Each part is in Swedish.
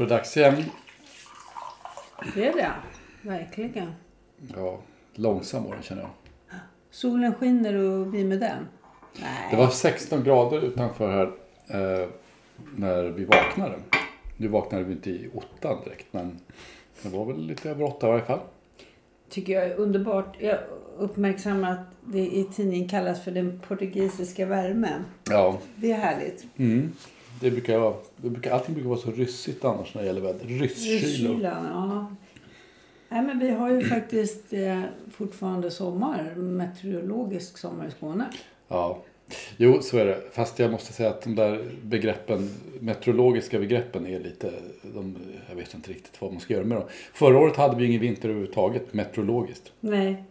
Då är det dags igen. Det är det. Verkligen. Ja, långsam den känner jag. Solen skiner och vi med den. Nej. Det var 16 grader utanför här eh, när vi vaknade. Nu vaknade vi inte i åttan direkt men det var väl lite över åtta i varje fall. tycker jag är underbart. Jag uppmärksammar att det i tidningen kallas för den portugisiska värmen. Ja, Det är härligt. mm. Det brukar vara, det brukar, allting brukar vara så ryssigt annars när det gäller väder. Rysskylor. Kylan, ja. Nej, men vi har ju faktiskt eh, fortfarande sommar. Meteorologisk sommar i Skåne. Ja, jo så är det. Fast jag måste säga att de där begreppen, meteorologiska begreppen är lite, de, jag vet inte riktigt vad man ska göra med dem. Förra året hade vi ingen vinter överhuvudtaget meteorologiskt. Nej.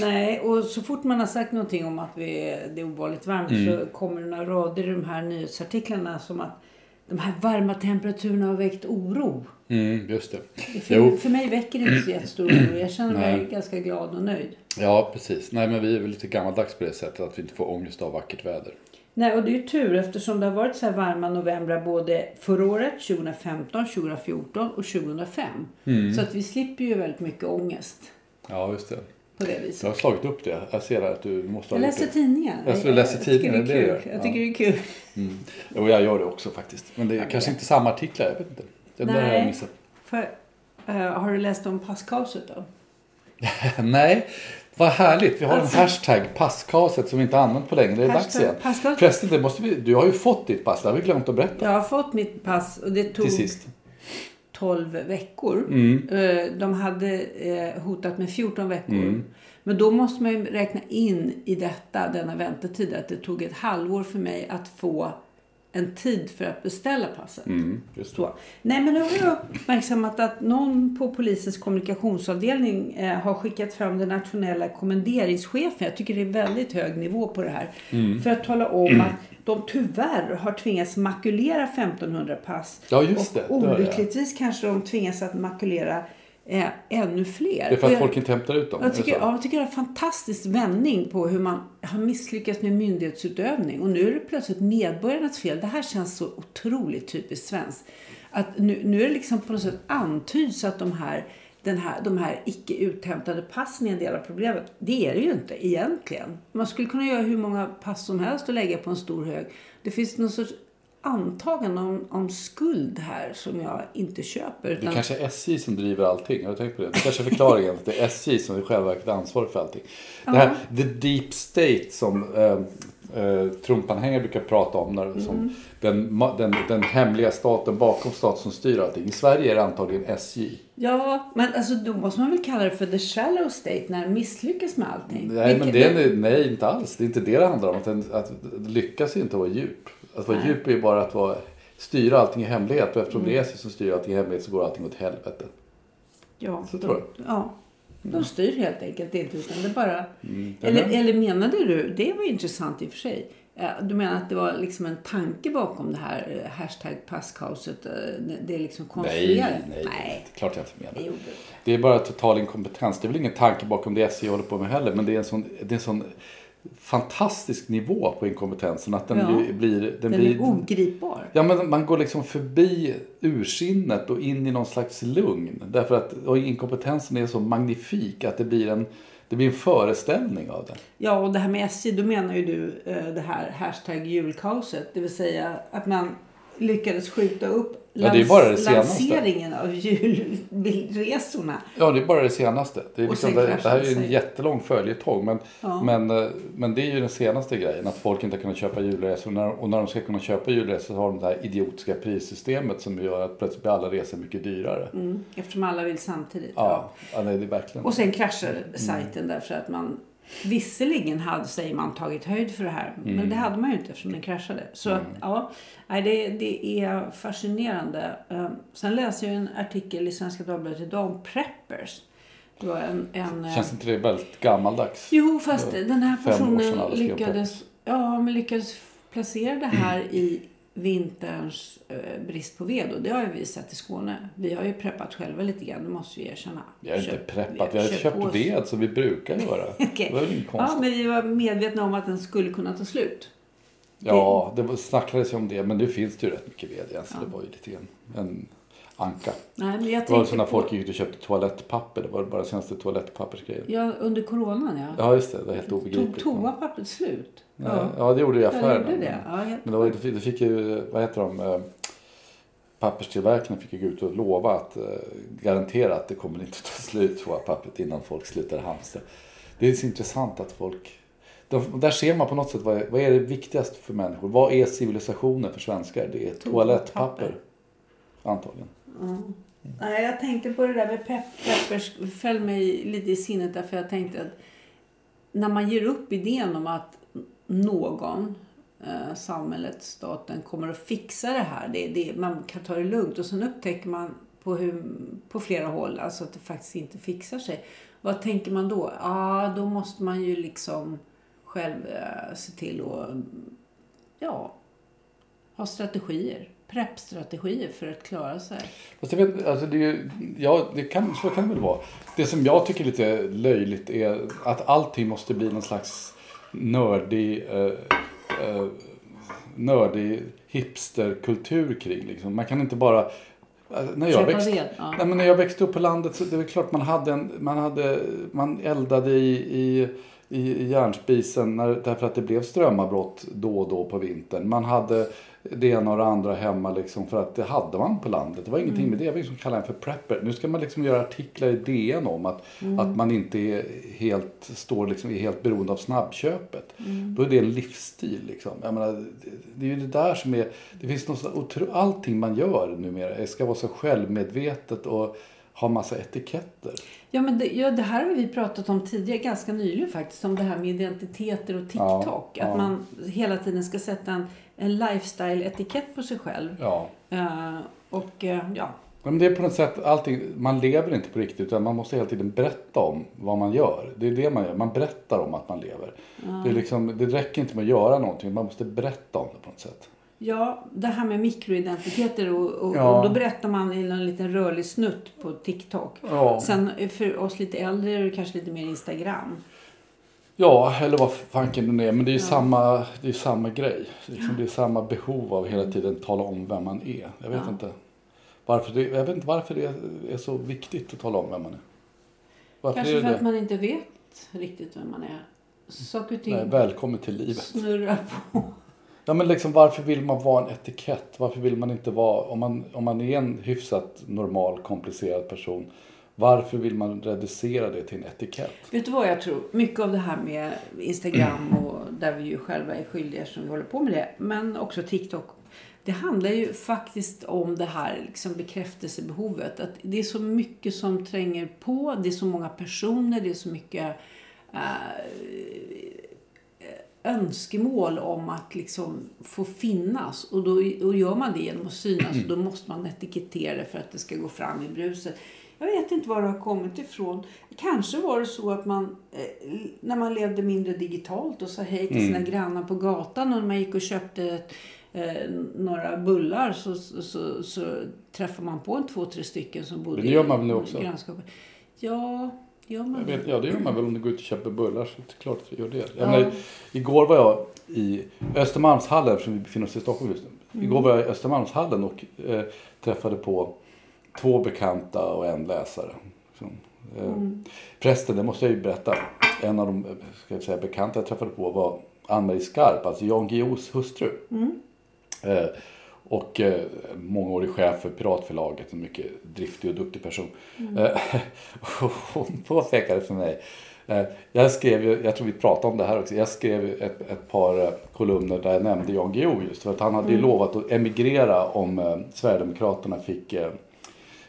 Nej, och så fort man har sagt någonting om att vi, det är ovanligt varmt så kommer det några rader i de här nyhetsartiklarna som att de här varma temperaturerna har väckt oro. Mm, just det. För, för mig väcker det inte så jättestor oro. Jag känner mig Nej. ganska glad och nöjd. ja precis. Nej men vi är väl lite gammaldags på det sättet att vi inte får ångest av vackert väder. Nej, och det är ju tur eftersom det har varit så här varma novembrar både förra året, 2015, 2014 och 2005. Mm. Så att vi slipper ju väldigt mycket ångest Ja, just det. På det Jag viset. har slagit upp det. Jag ser att du måste ha Jag läser det. tidningen. Jag läsa tycker tidningen, det det är kul. jag. Jag tycker det är kul. Mm. Jo, jag gör det också faktiskt. Men det är kanske inte samma artiklar, jag vet inte. Den där har jag Nej. missat. För, eh, har du läst om passkaoset då? Nej, vad härligt. Vi har Alltså- en hashtag, passkaset, som vi inte använt på länge. Det är dags Hashtag igen. passkaset. Förresten, det måste vi, du har ju fått ditt pass. Det har vi glömt att berätta Jag har fått mitt pass och det tog till sist. 12 veckor. Mm. Eh, De hade eh, hotat med 14 veckor. Mm. Men då måste man ju räkna in i detta, denna väntetid, att det tog ett halvår för mig att få en tid för att beställa passet. Mm. Nej, men nu har jag uppmärksammat att någon på polisens kommunikationsavdelning eh, har skickat fram den nationella kommenderingschefen. Jag tycker det är väldigt hög nivå på det här. Mm. För att tala om att de tyvärr har tvingats makulera 1500 pass. Ja, just det. Och olyckligtvis kanske de tvingas att makulera eh, ännu fler. Det är för att jag- folk inte hämtar ut dem. jag tycker, ja, jag tycker det är en fantastisk vändning på hur man har misslyckats med myndighetsutövning. Och nu är det plötsligt medborgarnas fel. Det här känns så otroligt typiskt svenskt. Att nu, nu är det liksom på något sätt antyds att de här, den här, de här icke uthämtade passen är en del av problemet. Det är det ju inte egentligen. Man skulle kunna göra hur många pass som helst och lägga på en stor hög. Det finns någon sorts antagande om, om skuld här som jag inte köper. Det Utan, kanske är SJ som driver allting. Har du tänkt på det? Det kanske är förklaringen. att det är SJ som i själva verket är ansvarig för allting. Det här the deep state som eh, eh, Trumpanhängare brukar prata om. När, som den, ma- den, den hemliga staten bakom staten som styr allting. I Sverige är det antagligen SJ. Ja, men alltså då måste man väl kalla det för the shallow state när den misslyckas med allting. Nej, men Vilket- det är, nej, inte alls. Det är inte det det handlar om. Att, den, att lyckas inte att vara djup. Att vara Nej. djup är ju bara att vara, styra allting i hemlighet. Och eftersom det är SJ som styr allting i hemlighet så går allting åt helvete. ja, så tror Ja. De styr helt enkelt inte. Utan det bara... Mm. eller, eller menade du, det var intressant i och för sig. Eh, Du menar att det var liksom en tanke bakom det här eh, hashtag passkaoset? eh, det- är liksom Nej, konstruerat? nej, nej. det är klart jag inte menar. det. Det är bara total inkompetens. Det är väl ingen tanke bakom det SJ håller på med heller. Men det är en sån, det är en sån fantastisk nivå på inkompetensen att den Ja. blir... blir den Den blir, är ogripbar. Ja, men man går liksom förbi ursinnet och in i någon slags lugn. Därför att inkompetensen är så magnifik att det blir en, det blir en föreställning av det. Ja, och det här med SJ, då menar ju du eh, det här hashtag julkaoset. Det vill säga att man lyckades skjuta upp Ja, det är bara det senaste. lanseringen av julresorna. Ja, det är bara det senaste. Det, är liksom, det, det här är ju en jättelång följetong. Men, Ja. men, eh, men det är ju den senaste grejen. Att folk inte har kunnat köpa julresor. Och när, och när de ska kunna köpa julresor så har de det här idiotiska prissystemet som gör att plötsligt blir alla resor mycket dyrare. Mm, eftersom alla vill samtidigt. Ja, ja nej, det är verkligen. Och sen kraschar sajten därför att man visserligen hade, säger man, tagit höjd för det här. Mm. Men det hade man ju inte eftersom den kraschade. Så att, ja, det, det är fascinerande. Eh, Sen läser jag en artikel i Svenska Dagbladet idag om preppers. Det var en, en, eh, Känns inte det väldigt gammaldags? Jo, fast den här personen lyckades, ja, men lyckades placera det här i vinterns eh, brist på ved. Och det har ju vi sett i Skåne. Vi har ju preppat själva lite grann, det måste vi erkänna. Vi har inte Köpt- preppat, vi har köpt oss- ved som vi brukar göra. Okej. Det var väl Ja, men vi var medvetna om att den skulle kunna ta slut. Ja, det snackades ju om det. Men nu finns det ju rätt mycket ved igen. Så det var ju lite grann en anka. Nej, men jag Det var tänkte så när på, folk gick ut och köpte toalettpapper. Det var bara senaste toalettpappersgrejen. Ja, under coronan ja. Ja, just det. Det var helt Tog obegripligt. toapappret slut? Ja, ja det gjorde det i Ja, affären. det det. Ja, helt- Men då, då fick- ju, vad heter de, eh, papperstillverkarna fick ju gå ut och lova att eh, garantera att det kommer inte ta slut toapappret innan folk slutar hamstra. Det är så intressant att folk, de, där ser man på något sätt vad, är- vad är det viktigaste för människor? Vad är civilisationen för svenskar? Det är toalettpapper. Antagligen. Nej, jag tänkte på det där med pepp, peppers. föll mig lite i sinnet därför jag tänkte att när man ger upp idén om att någon, eh, samhället, staten, kommer att fixa det här. Det, det, man kan ta det lugnt och sen upptäcker man på, hur, på flera håll alltså att det faktiskt inte fixar sig. Vad tänker man då? Ja, då måste man ju liksom själv eh, se till att ja, ha strategier. Preppstrategier för att klara sig. Fast jag vet, alltså det, är ja, det kan, så kan det väl vara. Det som jag tycker är lite löjligt är att allting måste bli någon slags nördig, eh, eh, nördig hipsterkultur kring. Liksom. Man kan inte bara... eh, När jag, ved, ja. nej, men när jag växte upp på landet så det var klart man hade en, man, hade, man eldade i, i, i, i järnspisen när, därför att det blev strömavbrott då och då på vintern. Man hade det ena och det andra hemma liksom för att det hade man på landet. Det var ingenting med det. Vi liksom kallar den för prepper. Nu ska man liksom göra artiklar i DN om att, att man inte är helt, står liksom, är helt beroende av snabbköpet. Då är det en livsstil. Liksom. Jag menar, det, är ju det där som är... Det finns något allting man gör numera ska vara så självmedvetet och ha massa etiketter. Ja, men det, ja, det här har vi pratat om tidigare, ganska nyligen faktiskt, om det här med identiteter och TikTok. Ja, att ja. man hela tiden ska sätta en, en lifestyle-etikett på sig själv. Ja. Eh, och eh, ja, Men det är på något sätt allting, man lever inte på riktigt utan man måste hela tiden berätta om vad man gör. Det är det man gör, man berättar om att man lever. Det, är liksom, det räcker inte med att göra någonting, man måste berätta om det på något sätt. Ja, det här med mikroidentiteter och, och, Ja. och då berättar man i en liten rörlig snutt på TikTok. Ja. Sen för oss lite äldre är det kanske lite mer Instagram. Ja, eller vad fanken det är. Men det är ju samma, det är samma grej. Liksom, det är samma behov av hela tiden tala om vem man är. Jag vet Ja. inte. Varför det, jag vet inte varför det är så viktigt att tala om vem man är. Varför Kanske är för det att man inte vet riktigt vem man är. Saker och ting Nej, välkommen till livet. snurrar på. Ja, men liksom, varför vill man vara en etikett? Varför vill man inte vara, om man, om man är en hyfsat normal, komplicerad person, varför vill man reducera det till en etikett? Vet du vad jag tror? Mycket av det här med Instagram och där vi ju själva är skyldiga som vi håller på med det. Men också TikTok. Det handlar ju faktiskt om det här liksom bekräftelsebehovet. Att det är så mycket som tränger på. Det är så många personer. Det är så mycket eh, önskemål om att liksom få finnas. Och då och gör man det genom att synas. Och då måste man etikettera det för att det ska gå fram i bruset. Jag vet inte var det har kommit ifrån. Kanske var det så att man, eh, när man levde mindre digitalt och sa hej till sina grannar på gatan och när man gick och köpte eh, några bullar så, så, så, så träffade man på en två, tre stycken som bodde Men det gör man i väl nu också? grannskapet. Ja, gör man Jag det? vet, ja, det gör man väl om du går ut och köper bullar. Så det är klart att vi gör det. Jag Ja. menar, igår var jag i Östermalmshallen, eftersom vi befinner oss i Stockholm just nu. Mm. Igår var jag i Östermalmshallen och eh, träffade på två bekanta och en läsare. Så, eh, Mm. Förresten, det måste jag ju berätta. En av de eh, ska jag säga, bekanta jag träffade på var Ann-Marie Skarp, alltså Jan Guillous hustru. Mm. Eh, och eh, mångårig chef för Piratförlaget, en mycket driftig och duktig person. Eh, och hon påpekade för mig, eh, jag skrev ju, jag tror vi pratade om det här också, jag skrev ett, ett par eh, kolumner där jag nämnde Jan Guillou just för att han hade ju lovat att emigrera om eh, Sverigedemokraterna fick, eh,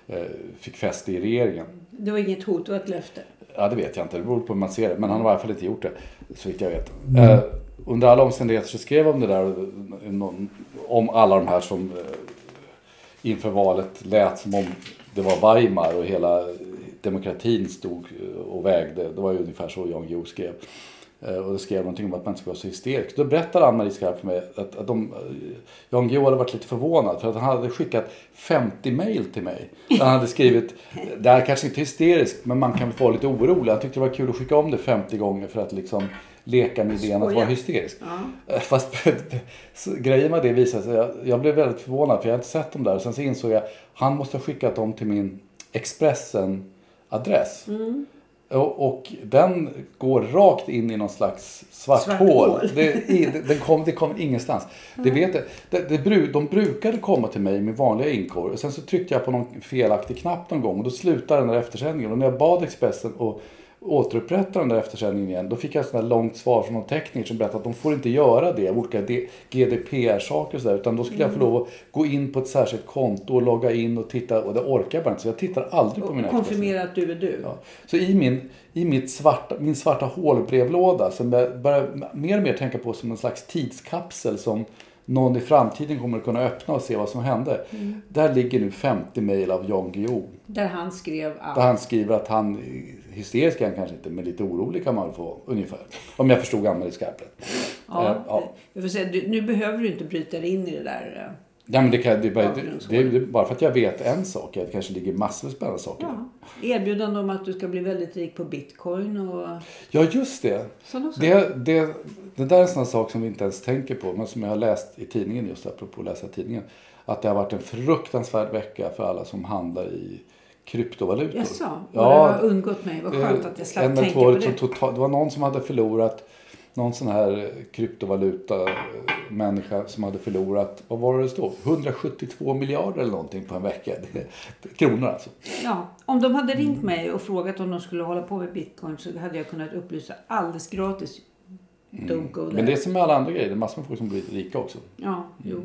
eh, fick fäste i regeringen. Det var inget hot, det var ett löfte. Ja, det vet jag inte. Det beror på hur man ser det. Men han har i alla fall inte gjort det, så vitt jag vet. Eh, under alla omständigheter så skrev om det där om alla de här som eh, inför valet lät som om det var Weimar och hela demokratin stod eh, och vägde. Det var ju ungefär så Jan Guillou skrev. Eh, och det skrev någonting om att man inte skulle vara så hysterisk. Då berättade Ann-Marie Skarp för mig att, att de, Jan Guillou hade varit lite förvånad för att han hade skickat 50 mail till mig. Han hade skrivit, det här kanske inte är hysteriskt men man kan få lite orolig. Han tyckte det var kul att skicka om det 50 gånger för att liksom leka med idén att vara hysterisk. Eh, Fast grejen med det visade sig, jag, jag blev väldigt förvånad för jag har inte sett dem där. Sen så insåg jag, han måste ha skickat dem till min Expressen-adress. Och, och den går rakt in i någon slags svart, Svart hål. hål. Det, i, det, den kom, det kom ingenstans. Det vet. Det, det, de brukade komma till mig med vanliga inkorg. Och sen så tryckte jag på någon felaktig knapp någon gång. Och då slutade den där eftersändningen. Och när jag bad Expressen att återupprätta den där eftersändningen igen. Då fick jag ett sånt långt svar från någon tekniker som berättade att de får inte göra det. av Olika GDPR-saker och sådär. Utan då skulle jag få lov att gå in på ett särskilt konto och logga in och titta. Och det orkar jag bara inte. Så jag tittar aldrig på mina. Konfirmera att du är du. Ja. Så i min, i mitt svarta, min svarta hålbrevlåda som jag börjar mer och mer tänka på som en slags tidskapsel som någon i framtiden kommer att kunna öppna och se vad som hände. Där ligger nu 50 mejl av Jan Guillou. Där han skrev allt. Där han skriver att han, hysterisk är han kanske inte, men lite orolig kan man väl få ungefär. Om jag förstod Ann-Marie Skarp rätt. Ja, Eh, ja. Säga, du, nu behöver du inte bryta dig in i det där. Eh. Ja, men det, kan, det, är bara, det, det, bara för att jag vet en sak, att det kanske ligger massor av spännande saker. Ja. Erbjudande om att du ska bli väldigt rik på bitcoin och Ja, just det. Det, det, det där är en sån sak som vi inte ens tänker på, men som jag har läst i tidningen just apropå att läsa tidningen. Att det har varit en fruktansvärd vecka för alla som handlar i kryptovalutor. Jaså? Ja, det har undgått mig. Vad skönt att jag slapp tänka på det. total, det var någon som hade förlorat någon sån här kryptovaluta eh, människa som hade förlorat, vad var det stod? 172 miljarder eller någonting på en vecka. Kronor alltså. Ja, om de hade ringt mig och frågat om de skulle hålla på med bitcoin så hade jag kunnat upplysa alldeles gratis. Don't go there. Men det är som med alla andra grejer, det är massor med folk som blir rika också. Ja, jo.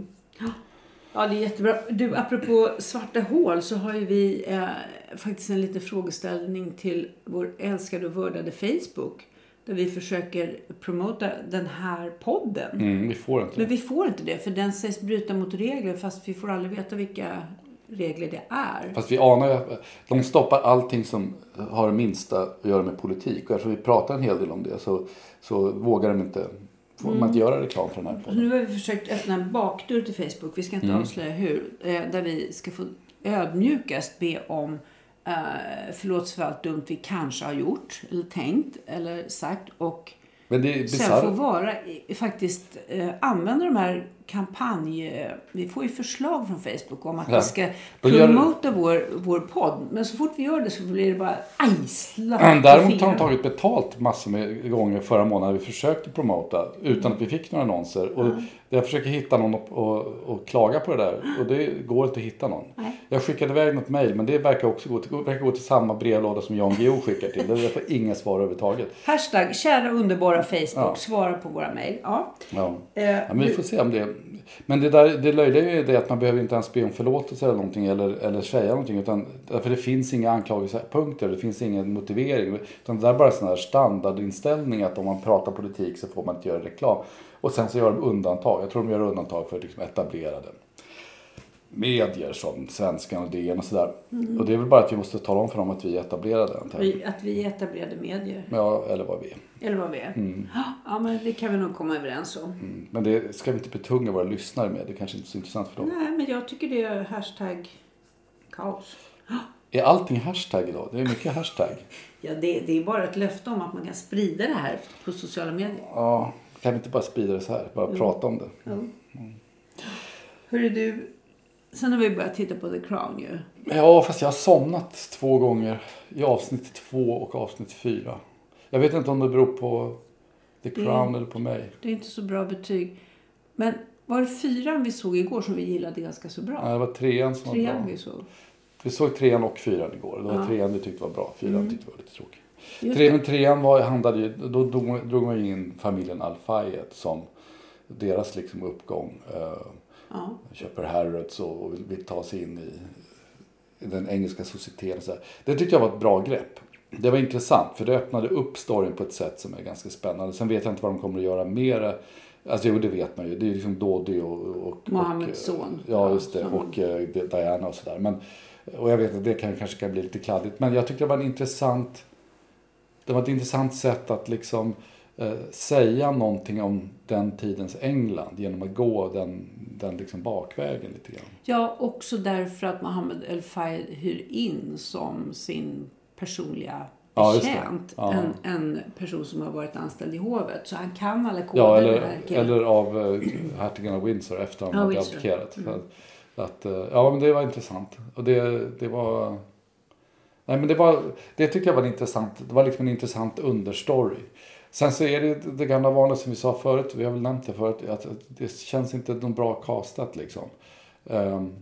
Ja, det är jättebra. Du, apropå svarta hål så har ju vi eh, faktiskt en liten frågeställning till vår älskade och vördade Facebook. Där vi försöker promota den här podden. Mm, vi får inte Men vi får inte det för den sägs bryta mot regler fast vi får aldrig veta vilka regler det är. Fast vi anar ju de stoppar allting som har det minsta att göra med politik. Och eftersom vi pratar en hel del om det så, så vågar de inte, får man inte göra reklam för den här Så podden. nu har vi försökt öppna en bakdörr till Facebook. Vi ska inte avslöja hur. Eh, där vi ska få ödmjukast be om eh, förlåt för allt dumt vi kanske har gjort eller tänkt eller sagt. Och Men det är sen få vara, faktiskt eh, använda de här kampanj... eh, Vi får ju förslag från Facebook om att Ja. vi ska promota vår, vår podd. Men så fort vi gör det så blir det bara aj, slapp på Däremot har de tagit betalt massor med gånger förra månaden. Vi försökte promota utan att vi fick några annonser. Och jag försöker hitta någon och, och, och klaga på det där. Och det går inte att hitta någon. Nej. Jag skickade iväg något mejl men det verkar också gå till, verkar gå till samma brevlåda som Jan Guillou skickar till. Det får inga svar överhuvudtaget. Hashtag kära underbara Facebook. Ja. Svara på våra mejl. Ja. Ja. Eh, Ja, men vi får se om det... Men det, där, det löjliga är ju det att man behöver inte ens be om förlåtelse eller någonting eller, eller säga någonting. Utan, därför det finns inga anklagelsepunkter, det finns ingen motivering. Utan det där är bara sån här standardinställning att om man pratar politik så får man inte göra reklam. Och sen så gör de undantag. Jag tror de gör undantag för liksom etablerade medier som Svenskan och DN och sådär. Och det är väl bara att vi måste tala om för dem att vi är etablerade. Vi- Att vi är etablerade medier. Ja, eller vad vi är. Eller vad vi är. Ja, men det kan vi nog komma överens om. Mm. Men det ska vi inte betunga våra lyssnare med. Det kanske inte är så intressant för dem. Nej, men jag tycker det är hashtag kaos. Är allting hashtag idag? Det är mycket hashtag. Ja, det, det är bara ett löfte om att man kan sprida det här på sociala medier. Ja, kan vi inte bara sprida det så här? Bara prata om det. Hörru du, sen har vi börjat titta på The Crown ju. Ja, fast jag har somnat två gånger. I avsnitt två och avsnitt fyra. Jag vet inte om det beror på The Crown eller på mig. Det är inte så bra betyg. Men var det fyran vi såg igår som vi gillade ganska så bra? Nej, det var trean som var Trean bra. vi såg. Vi såg trean och fyran igår. Det var Ja. Mm. trean vi tyckte var bra. Fyran tyckte vi var lite tråkig. Just Tre, men trean var, handlade ju, då drog, drog man in familjen Al-Fayed som deras liksom uppgång. Eh, Ja. köper Harrods och, vill, vill ta sig in i, den engelska societeten. Det tyckte jag var ett bra grepp. Det var intressant för det öppnade upp storyn på ett sätt som är ganska spännande. Sen vet jag inte vad de kommer att göra mer. Alltså jo, det vet man ju. Det är liksom Dodi och... och Mohammeds och, son. Ja, just det. Och eh, Diana och sådär. Men, och jag vet att det kan, kanske kan bli lite kladdigt. Men jag tyckte det var en intressant... Det var ett intressant sätt att liksom eh, säga någonting om den tidens England genom att gå den, den liksom bakvägen lite grann. Ja, också därför att Mohammed El Fayed hyr in som sin personliga Ja, betjänt Ja. en, en person som har varit anställd i hovet. Så han kan alla koder. Ja, eller, eller av uh, hertigen av Windsor efter han Ja, hade abdikerat. Så att- eh, ja, men det var intressant. Och det, det var... Nej, men det, var, det tyckte jag var intressant. Det var liksom en intressant understory. Sen så är det det gamla vanliga som vi sa förut. Vi har väl nämnt det förut. Att det känns inte någon bra castat liksom. Ehm,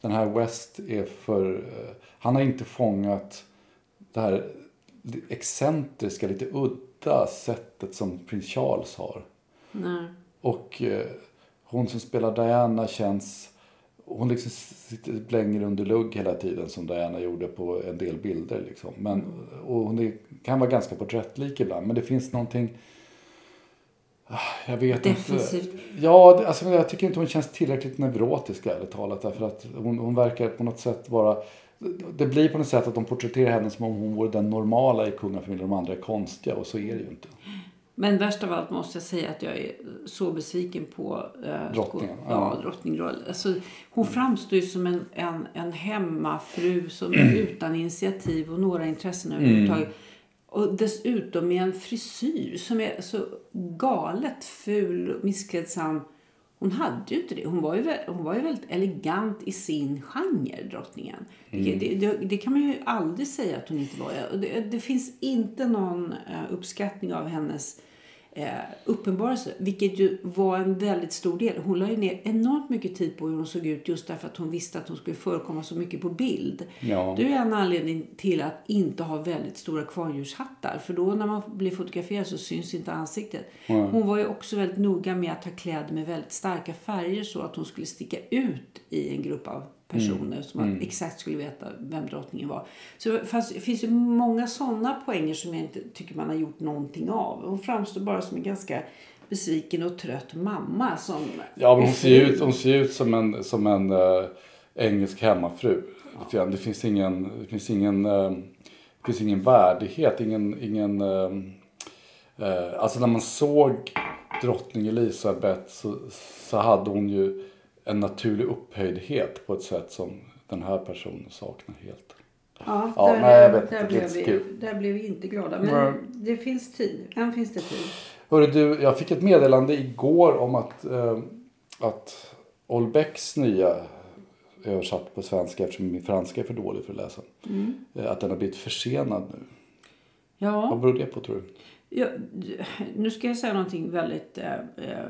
den här West är för... eh, han har inte fångat det här excentriska, lite udda sättet som prins Charles har. Nej. Och eh, hon som spelar Diana känns... Hon liksom sitter, blänger under lugg hela tiden som Diana gjorde på en del bilder. Liksom. Men, och hon är, kan vara ganska porträttlik ibland. Men det finns någonting... Ah, Jag vet Defensivt. inte. Ja, alltså, jag tycker inte hon känns tillräckligt neurotisk ärligt talat. Därför att hon, hon verkar på något sätt vara... Det blir på något sätt att de porträtterar henne som om hon vore den normala i kungafamiljen. De andra är konstiga och så är det ju inte. Men värst av allt måste jag säga att jag är så besviken på eh, Drottningen, ja. Drottning. Alltså, hon framstår ju som en, en, en hemmafru som är utan initiativ och några intressen överhuvudtaget. Och dessutom med en frisyr som är så galet ful och missklädsam. Hon hade ju inte det. Hon var ju, hon var ju väldigt elegant i sin genre, drottningen. Det, det, det, det kan man ju aldrig säga att hon inte var. Det, det finns inte någon eh, uppskattning av hennes eh, uppenbarelse, vilket ju var en väldigt stor del. Hon la ju ner enormt mycket tid på hur hon såg ut just därför att hon visste att hon skulle förekomma så mycket på bild. Ja. Det är en anledning till att inte ha väldigt stora kvarndjurshattar. För då när man blir fotograferad så syns inte ansiktet. Hon var ju också väldigt noga med att ha kläder med väldigt starka färger så att hon skulle sticka ut i en grupp av personer som man exakt skulle veta vem drottningen var. Så det fanns, finns ju många sådana poänger som jag inte tycker man har gjort någonting av. Hon framstår bara som en ganska besviken och trött mamma som Ja, men hon ser ju ut, hon ser ut som en, som en eh, engelsk hemmafru. grann. Det finns ingen, det finns ingen, eh, det finns ingen värdighet, ingen, ingen eh, alltså när man såg drottning Elisabeth så, så hade hon ju en naturlig upphöjdhet på ett sätt som den här personen saknar helt. Ja, Ja, där, nej, jag vet där, blev vi, där blev vi inte glada. Men Nej. det finns tid. Än finns det tid. Hörru du, jag fick ett meddelande igår om att, eh, att Olbecks nya översatt på svenska eftersom min franska är för dålig för att läsa. Eh, att den har blivit försenad nu. Vad Ja, beror det på tror du? ja, nu ska jag säga någonting väldigt eh, eh,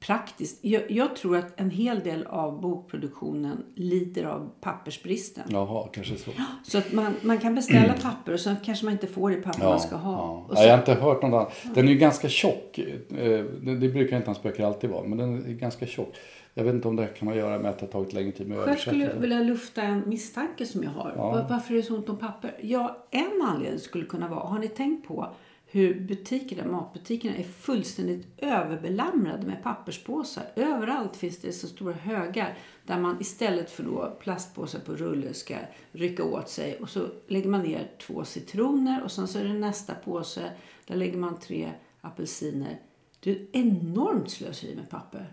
praktiskt. Jag, jag tror att en hel del av bokproduktionen lider av pappersbristen. Jaha, kanske så. Så att man, man kan beställa papper och sen kanske man inte får det papper man ska ha. Ja. Ja, jag har inte hört något annat. Den är ju ganska tjock. Eh, Det, brukar inte hans böcker alltid vara. Men den är ganska tjock. Jag vet inte om det kan man göra med att det har tagit längre tid med själv skulle jag vilja lufta en misstanke som jag har. Ja. Var- Varför är det så ont om papper? Ja, en anledning skulle kunna vara, har ni tänkt på hur butikerna, matbutikerna är fullständigt överbelamrade med papperspåsar. Överallt finns det så stora högar där man istället för då plastpåsar på rulle ska rycka åt sig och så lägger man ner två citroner och sen så är det nästa påse. Där lägger man tre apelsiner. Det är ett enormt slöseri med papper.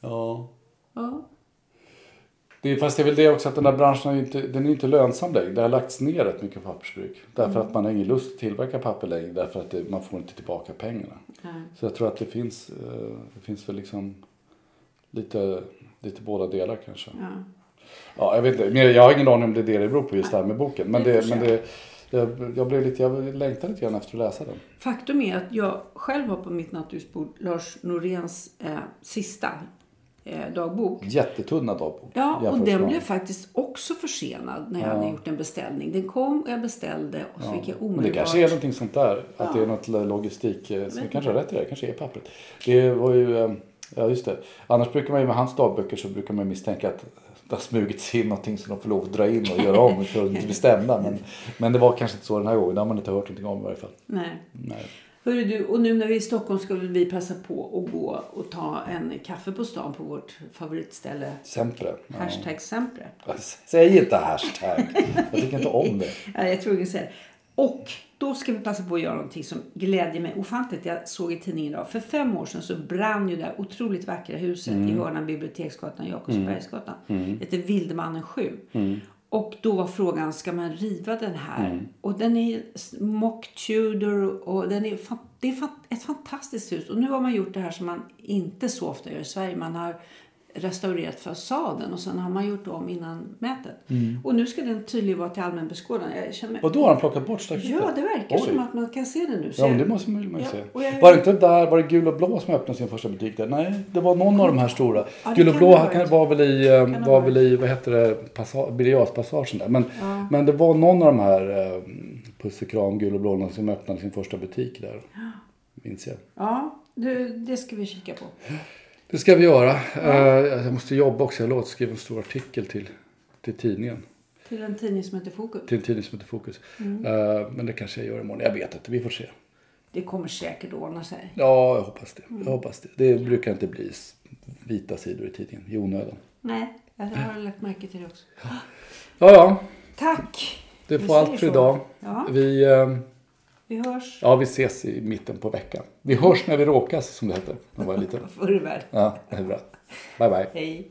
Ja. Ja. Det är, fast det är väl det också att den här branschen är inte, den är inte lönsam längre. Det har lagts ner rätt mycket pappersbruk. Därför att man har ingen lust att tillverka papper längre. Därför att det, man får inte tillbaka pengarna. Nej. Så jag tror att det finns, eh, det finns väl liksom lite, lite båda delar kanske. Ja. Ja, jag vet inte. Men jag har ingen aning om det är det det beror på just det här med boken. Men, Det men det, jag, jag, blev lite, jag längtar lite grann efter att läsa den. Faktum är att jag själv har på mitt nattduksbord Lars Noréns eh, sista eh, dagbok. Jättetunna dagbok. Ja, och den med- blev faktiskt också försenad när jag hade gjort en beställning. Den kom och jag beställde och så fick jag Men det omedelbart... kanske är någonting sånt där. Att det är något logistik. eh, Som kanske har rätt i det. kanske är pappret. Det var ju, eh, ja just det. Annars brukar man ju med hans dagböcker så brukar man misstänka att det har smugits in någonting som de får lov att dra in och göra om för att inte bli stämda. Men, men det var kanske inte så den här gången. Det har man inte hört någonting om i varje fall. Nej. Nej. Hörru du, och nu när vi är i Stockholm ska vi passa på att gå och ta en kaffe på stan på vårt favoritställe. Sempre. Ja. Hashtag Sempre. Säg inte hashtag. Jag tycker inte om det. Ja, jag tror säga det. Och då ska vi passa på att göra någonting som glädjer mig ofantligt. Jag såg i tidningen idag. För fem år sedan så brann ju det här otroligt vackra huset i hörnan Biblioteksgatan och Jakobsbergsgatan. Det heter Vildemannen 7. Och då var frågan, ska man riva den här? Och den är mock Tudor och den är, det är ett fantastiskt hus. Och nu har man gjort det här som man inte så ofta gör i Sverige. Man har restaurerat fasaden och sen har man gjort om innan mätet. Och nu ska den tydligen vara till allmän beskådan. Jag känner. Och då har han plockat bort staketet? Ja, det verkar Oj. som att man kan se det nu. Så Ja, men det måste man ju Ja, se. jag- Var det inte där, var det Gul och Blå som öppnade sin första butik där? Nej, det var någon av de här stora. Ja, det Gul och Blå det var väl i, eh, ha var varit. väl i vad heter det, Passa- Birger Jarls-passagen där. Men, men det var någon av de här eh, Puss och Kram, Gul och Blå som öppnade sin första butik där. Minns jag. Ja, du, det ska vi kika på. Det ska vi göra. Eh, jag måste jobba också. Jag har lovat skriva en stor artikel till, till tidningen. Till en tidning som heter Fokus. Till en tidning som heter Fokus. Mm. Eh, men det kanske jag gör imorgon. Jag vet inte. Vi får se. Det kommer säkert ordna sig. Ja, jag hoppas det. Jag hoppas det. Det brukar inte bli vita sidor i tidningen i onödan. Nej, jag har lagt märke till det också. Ja, ja. Tack! Det får allt för så. idag. Ja. Vi, eh, Vi hörs ja, vi ses i mitten på veckan. Vi hörs när vi råkas, som det hette när jag var liten. förr i världen. Ja, det är bra. Bye, bye. Hej!